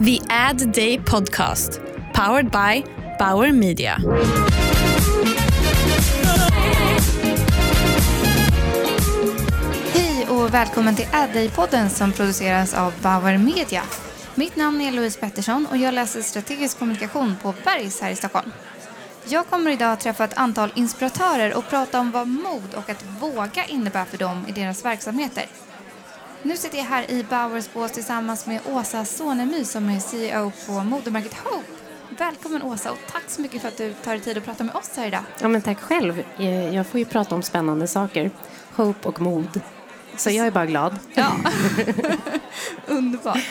The Ad Day Podcast, powered by Bauer Media. Hej och välkommen till Ad Day-podden som produceras av Bauer Media. Mitt namn är Louise Pettersson och jag läser strategisk kommunikation på Bergs här i Stockholm. Jag kommer idag att träffa ett antal inspiratörer och prata om vad mod och att våga innebär för dem i deras verksamheter. Nu sitter jag här i Bauers bås tillsammans med Åsa Sonemy som är CEO på modermärket Hope. Välkommen Åsa och tack så mycket för att du tar dig tid att prata med oss här idag. Ja, men tack själv. Eh, Jag får ju prata om spännande saker. Hope och mod. Så jag är bara glad. Ja, underbart.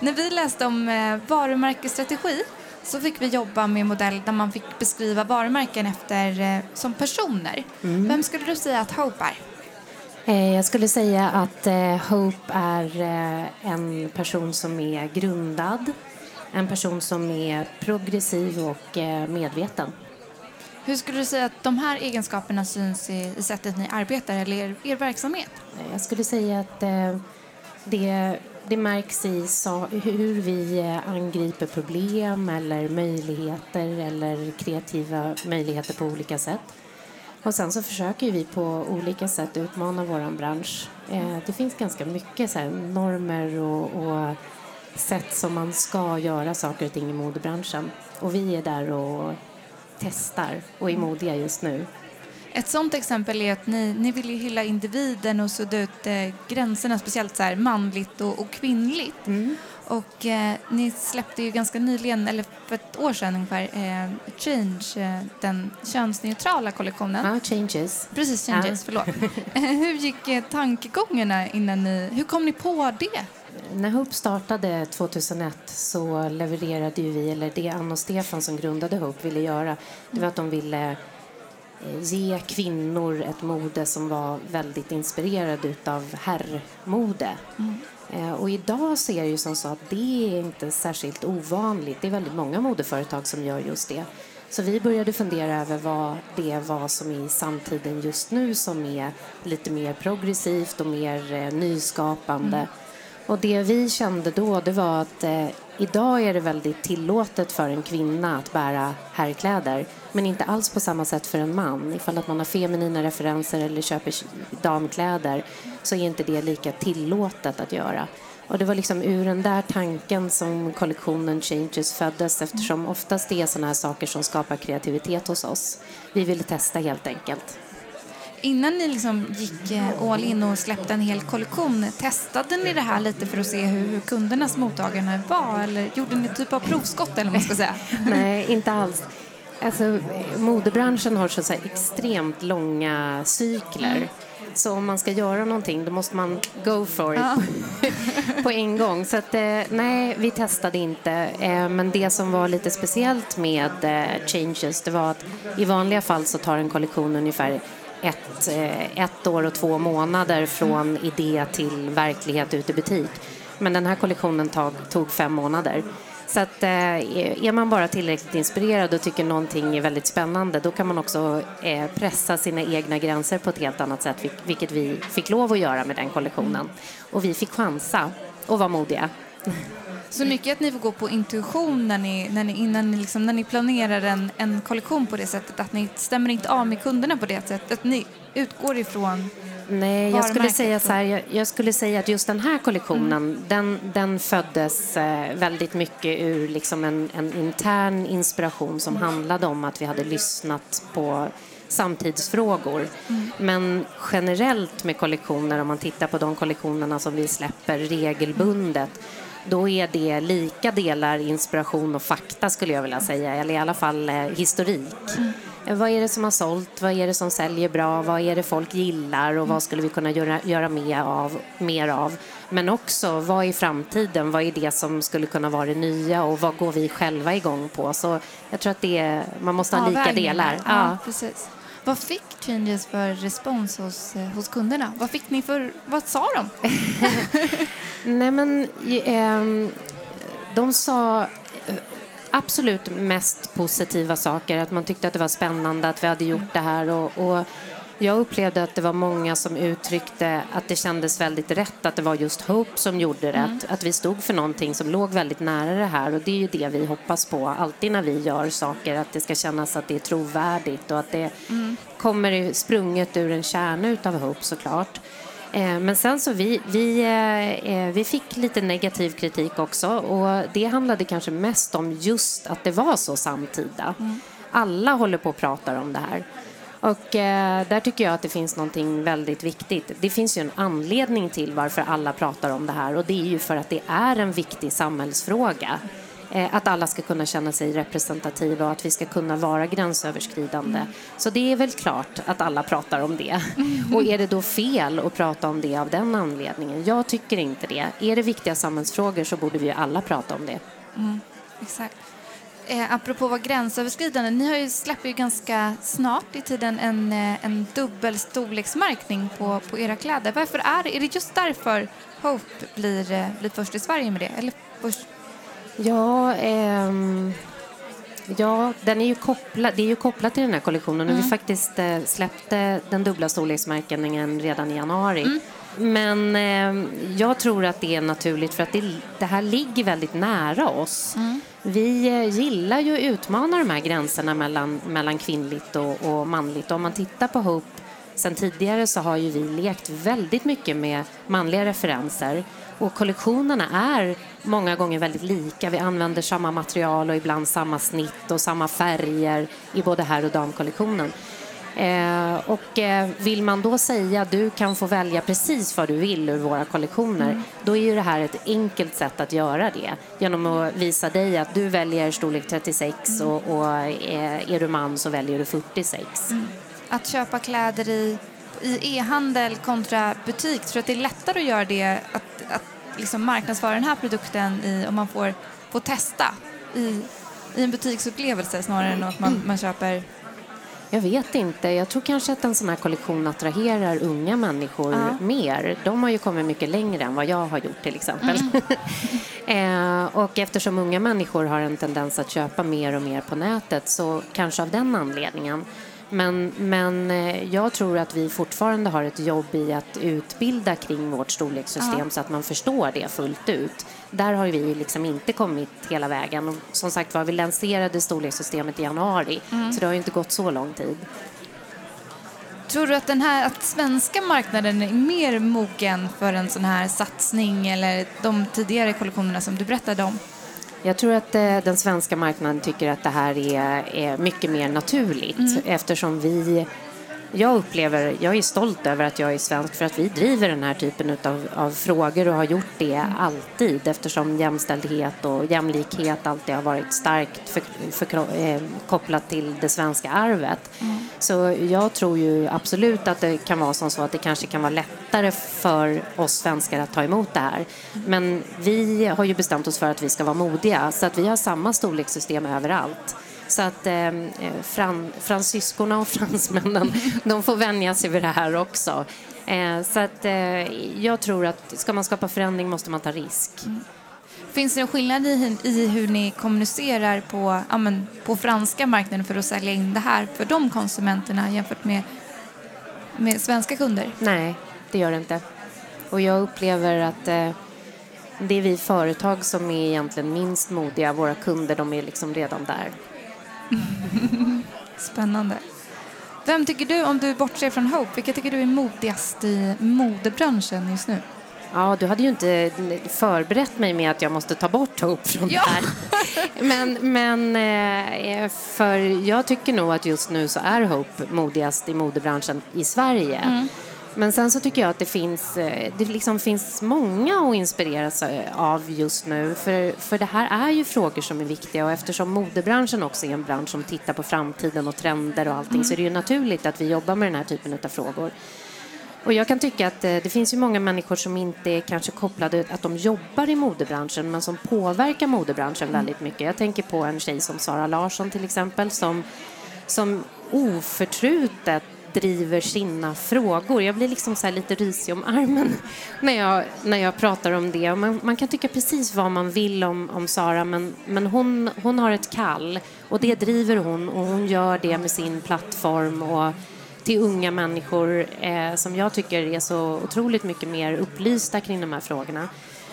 När vi läste om eh, varumärkesstrategi så fick vi jobba med en modell där man fick beskriva varumärken efter, eh, som personer. Vem skulle du säga att Hope är? Eh, Jag skulle säga att eh, Hope är eh, en person som är grundad. En person som är progressiv och medveten. Hur skulle du säga att de här egenskaperna syns i, sättet ni arbetar eller er, er verksamhet? Jag skulle säga att det, det märks i sa, hur vi angriper problem eller möjligheter eller kreativa möjligheter på olika sätt. Och sen så försöker vi på olika sätt utmana vår bransch. Eh, det finns ganska mycket så här, normer och, och sätt som man ska göra saker och ting i modebranschen. Och vi är där och testar och är modiga just nu. Ett sånt exempel är att ni, ni vill ju hylla individen och sudda ut eh, gränserna, speciellt så här manligt och, och kvinnligt. Och eh, ni släppte ju ganska nyligen, eller för ett år sedan ungefär, eh, Change, eh, den könsneutrala kollektionen. Ja, changes. Precis, Changes, förlåt. Eh, hur gick eh, tankegångarna innan ni, hur kom ni på det? När Hope startade 2001 så levererade ju vi, eller det Ann och Stefan som grundade Hope ville göra, det var att de ville ge kvinnor ett mode som var väldigt inspirerad utav herrmode. Eh, Och idag så är det ju som så att det är inte särskilt ovanligt. Det är väldigt många modeföretag som gör just det. Så vi började fundera över vad det var som är i samtiden just nu som är lite mer progressivt och mer eh, nyskapande. Och det vi kände då det var att eh, idag är det väldigt tillåtet för en kvinna att bära herrkläder men inte alls på samma sätt för en man. Ifall att man har feminina referenser eller köper damkläder så är inte det lika tillåtet att göra. Och det var liksom ur den där tanken som kollektionen Changes föddes eftersom oftast det är sådana här saker som skapar kreativitet hos oss. Vi ville testa helt enkelt. Innan ni liksom gick eh, all in och släppte en hel kollektion, testade ni det här lite för att se hur, kundernas mottagande var? Eller gjorde ni typ av provskott eller vad man ska säga? Nej, inte alls. Alltså, modebranschen har så säga, extremt långa cykler. Så om man ska göra någonting då måste man go for it Ja. på en gång. Så att, eh, nej, vi testade inte. Eh, men det som var lite speciellt med Changes det var att i vanliga fall så tar en kollektion ungefär ett, eh, ett år och två månader från idé till verklighet ute i butik. Men den här kollektionen tog, tog fem månader. Så att, eh, är man bara tillräckligt inspirerad och tycker någonting är väldigt spännande då kan man också eh, pressa sina egna gränser på ett helt annat sätt vilket vi fick lov att göra med den kollektionen. Och vi fick chansa och vara modiga. Så mycket att ni får gå på intuition när ni, när ni, innan ni, liksom, när ni planerar en, en kollektion på det sättet, att ni stämmer inte av med kunderna på det sättet, att ni utgår ifrån Nej, jag skulle, säga så här, jag, jag skulle säga att just den här kollektionen den, den föddes eh, väldigt mycket ur liksom en, en intern inspiration som handlade om att vi hade lyssnat på samtidsfrågor. Men generellt med kollektioner, om man tittar på de kollektionerna som vi släpper regelbundet då är det lika delar inspiration och fakta skulle jag vilja säga, eller i alla fall eh, historik. Eh, Vad är det som har sålt? Vad är det som säljer bra? Vad är det folk gillar? Och vad skulle vi kunna göra, göra mer, av, mer av? Men också, vad är framtiden? Vad är det som skulle kunna vara det nya? Och vad går vi själva igång på? Så jag tror att det är, man måste ha lika avvägningar. delar. Ja, precis. Vad fick Changes för respons hos, eh, hos kunderna? Vad fick ni för, vad sa de? Nej, men ehm, de sa eh, absolut mest positiva saker. Att man tyckte att det var spännande att vi hade gjort det här. Och, och Jag upplevde att det var många som uttryckte att det kändes väldigt rätt att det var just Hope som gjorde rätt. Mm. Att vi stod för någonting som låg väldigt nära det här och det är ju det vi hoppas på alltid när vi gör saker, att det ska kännas att det är trovärdigt och att det mm. kommer sprunget ur en kärna utav Hope såklart. Eh, men sen så vi, vi, eh, eh, vi fick lite negativ kritik också och det handlade kanske mest om just att det var så samtida. Mm. Alla håller på och pratar om det här. Och eh, där tycker jag att det finns någonting väldigt viktigt. Det finns ju en anledning till varför alla pratar om det här och det är ju för att det är en viktig samhällsfråga. Eh, att alla ska kunna känna sig representativa och att vi ska kunna vara gränsöverskridande. Mm. Så det är väl klart att alla pratar om det. Mm. Och är det då fel att prata om det av den anledningen? Jag tycker inte det. Är det viktiga samhällsfrågor så borde vi alla prata om det. Mm. Exakt. Eh, apropå vara gränsöverskridande, ni har ju, släpper ju ganska snart i tiden en, eh, en dubbel storleksmärkning på, på era kläder. Varför är det? Är det just därför Hope blir, eh, blir först i Sverige med det? Eller först? Ja, ehm, ja den är ju kopplad, det är ju kopplat till den här kollektionen. Mm. Vi faktiskt eh, släppte den dubbla storleksmärkningen redan i januari. Mm. Men eh, jag tror att det är naturligt för att det, det här ligger väldigt nära oss. Mm. Vi eh, gillar ju att utmana de här gränserna mellan, mellan kvinnligt och, och manligt. Om man tittar på Hope sen tidigare så har ju vi lekt väldigt mycket med manliga referenser. Och kollektionerna är många gånger väldigt lika. Vi använder samma material och ibland samma snitt och samma färger i både herr och damkollektionen. Eh, och eh, vill man då säga att du kan få välja precis vad du vill ur våra kollektioner, mm. då är ju det här ett enkelt sätt att göra det. Genom att visa dig att du väljer storlek 36 mm. och, och eh, är du man så väljer du 46. Mm. Att köpa kläder i i e-handel kontra butik, tror du att det är lättare att göra det, att, att liksom marknadsföra den här produkten i, om man får, får testa i, i en butiksupplevelse snarare än att man, man köper jag vet inte. Jag tror kanske att en sån här kollektion attraherar unga människor ja. mer. De har ju kommit mycket längre än vad jag har gjort till exempel. Mm. eh, och eftersom unga människor har en tendens att köpa mer och mer på nätet så kanske av den anledningen men, men eh, jag tror att vi fortfarande har ett jobb i att utbilda kring vårt storlekssystem ja. så att man förstår det fullt ut. Där har vi liksom inte kommit hela vägen. Och som sagt var, vi lanserade storlekssystemet i januari mm. så det har inte gått så lång tid. Tror du att den här att svenska marknaden är mer mogen för en sån här satsning eller de tidigare kollektionerna som du berättade om? Jag tror att eh, den svenska marknaden tycker att det här är, är mycket mer naturligt mm. eftersom vi jag upplever, jag är stolt över att jag är svensk för att vi driver den här typen av, av frågor och har gjort det alltid eftersom jämställdhet och jämlikhet alltid har varit starkt för, för, eh, kopplat till det svenska arvet. Mm. Så jag tror ju absolut att det kan vara som så att det kanske kan vara lättare för oss svenskar att ta emot det här. Mm. Men vi har ju bestämt oss för att vi ska vara modiga så att vi har samma storlekssystem överallt. Så att eh, fran, fransyskorna och fransmännen, de får vänja sig vid det här också. Eh, så att eh, jag tror att ska man skapa förändring måste man ta risk. Mm. Finns det en skillnad i, i hur ni kommunicerar på, ja, men, på franska marknaden för att sälja in det här för de konsumenterna jämfört med, med svenska kunder? Nej, det gör det inte. Och jag upplever att eh, det är vi företag som är egentligen minst modiga. Våra kunder de är liksom redan där. Spännande. Vem tycker du, om du bortser från Hope, vilka tycker du är modigast i modebranschen just nu? Ja, du hade ju inte förberett mig med att jag måste ta bort Hope från ja. det här. Men, men eh, för jag tycker nog att just nu så är Hope modigast i modebranschen i Sverige. Mm. Men sen så tycker jag att det finns, eh, det liksom finns många att inspireras eh, av just nu. För, för det här är ju frågor som är viktiga och eftersom modebranschen också är en bransch som tittar på framtiden och trender och allting mm. så är det ju naturligt att vi jobbar med den här typen av frågor. Och jag kan tycka att eh, det finns ju många människor som inte är kanske kopplade att de jobbar i modebranschen men som påverkar modebranschen mm. väldigt mycket. Jag tänker på en tjej som Sara Larsson till exempel som, som oförtrutet driver sina frågor. Jag blir liksom så lite risig om armen när jag, när jag pratar om det. Man, man kan tycka precis vad man vill om, om Sara men, men hon, hon har ett kall och det driver hon och hon gör det med sin plattform och till unga människor eh, som jag tycker är så otroligt mycket mer upplysta kring de här frågorna.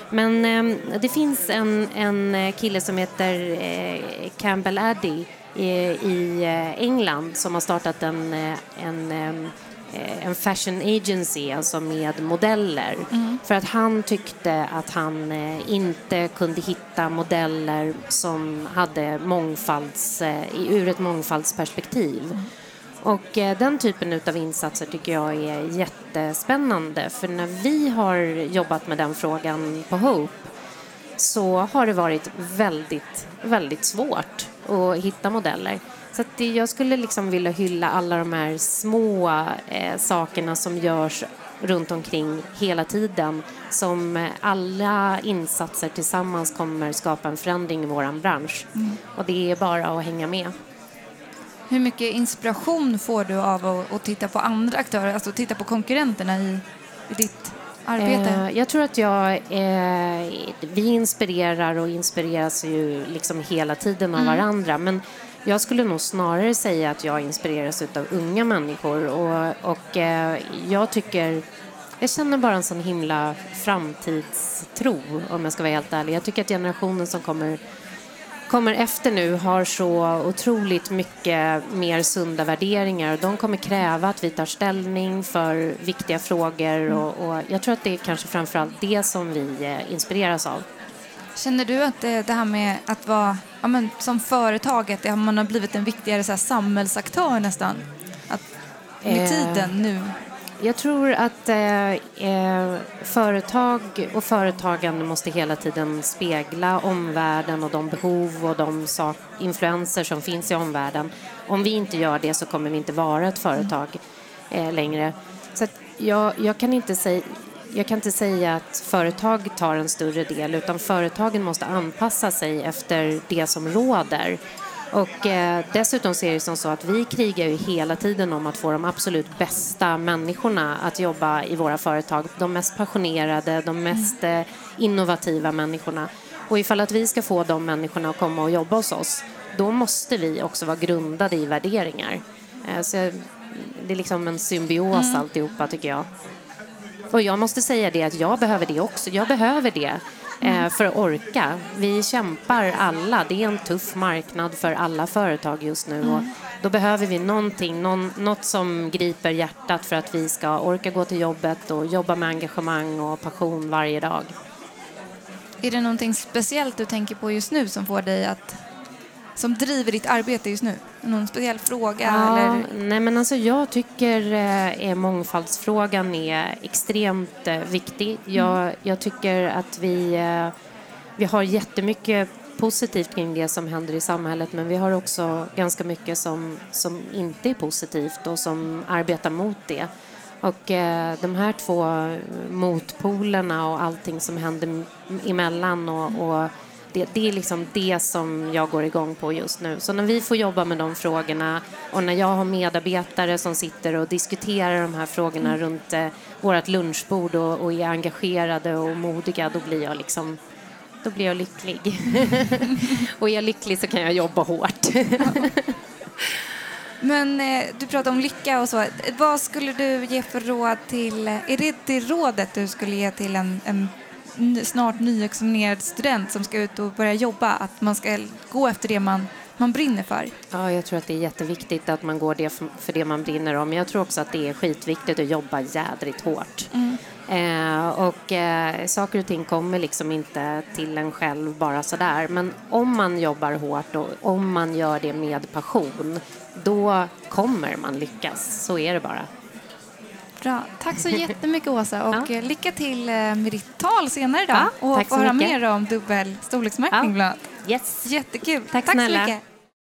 Men eh, det finns en, en kille som heter eh, Campbell Addy i England som har startat en, en Eh, en fashion agency, alltså med modeller. Mm. För att han tyckte att han eh, inte kunde hitta modeller som hade mångfalds, eh, ur ett mångfaldsperspektiv. Mm. Och den typen av insatser tycker jag är jättespännande. För när vi har jobbat med den frågan på Hope så har det varit väldigt, väldigt svårt att hitta modeller. Så det, jag skulle liksom vilja hylla alla de här små eh, sakerna som görs runt omkring hela tiden som alla insatser tillsammans kommer skapa en förändring i vår bransch. Mm. Och det är bara att hänga med. Hur mycket inspiration får du av att, att titta på andra aktörer, alltså titta på konkurrenterna i, i ditt arbete? Eh, jag tror att jag, eh, vi inspirerar och inspireras ju liksom hela tiden av mm. varandra. Men jag skulle nog snarare säga att jag inspireras av unga människor och, och eh, jag tycker jag känner bara en sån himla framtidstro om jag ska vara helt ärlig. Jag tycker att generationen som kommer, kommer efter nu har så otroligt mycket mer sunda värderingar. De kommer kräva att vi tar ställning för viktiga frågor och, och jag tror att det är kanske framförallt det som vi eh, inspireras av. Känner du att det, det här med att vara ja, men, som företaget, man har blivit en viktigare så här, samhällsaktör nästan? Att, med eh, tiden nu? Jag tror att eh, eh, företag och företagande måste hela tiden spegla omvärlden och de behov och de sak, influenser som finns i omvärlden. Om vi inte gör det så kommer vi inte vara ett företag eh, längre. Så jag, jag, kan inte säga, jag kan inte säga att företag tar en större del utan företagen måste anpassa sig efter det som råder. Och eh, dessutom ser det som så att vi krigar ju hela tiden om att få de absolut bästa människorna att jobba i våra företag. De mest passionerade, de mest eh, innovativa människorna. Och ifall att vi ska få de människorna att komma och jobba hos oss, då måste vi också vara grundade i värderingar. Eh, så det är liksom en symbios mm. alltihopa tycker jag. Och jag måste säga det att jag behöver det också. Jag behöver det eh, för att orka. Vi kämpar alla. Det är en tuff marknad för alla företag just nu. Och då behöver vi någonting, någon, något som griper hjärtat för att vi ska orka gå till jobbet och jobba med engagemang och passion varje dag. Är det någonting speciellt du tänker på just nu som får dig att som driver ditt arbete just nu? Någon speciell fråga? Ja, eller? Nej, men alltså jag tycker eh, mångfaldsfrågan är extremt eh, viktig. Jag, mm. jag tycker att vi, eh, vi har jättemycket positivt kring det som händer i samhället men vi har också ganska mycket som, som inte är positivt och som arbetar mot det. Och eh, de här två motpolerna och allting som händer emellan och, och det, det, är liksom det som jag går igång på just nu. Så när vi får jobba med de frågorna och när jag har medarbetare som sitter och diskuterar de här frågorna mm. runt eh, vårt lunchbord och, och är engagerade och modiga, då blir jag liksom då blir jag lycklig. och är jag lycklig så kan jag jobba hårt. Men eh, du pratar om lycka och så. Vad skulle du ge för råd till, är det det rådet du skulle ge till en, en snart nyexaminerad student som ska ut och börja jobba, att man ska gå efter det man, man brinner för? Ja, jag tror att det är jätteviktigt att man går det för, för det man brinner om. Jag tror också att det är skitviktigt att jobba jädrigt hårt. Mm. Eh, och eh, saker och ting kommer liksom inte till en själv bara sådär. Men om man jobbar hårt och om man gör det med passion, då kommer man lyckas. Så är det bara. Bra. Tack så jättemycket Åsa och ja. Eh, lycka till eh, med ditt tal senare idag ja, och få höra mer om dubbel storleksmärkning ja. bland annat. Yes. Jättekul. Tack, tack så mycket.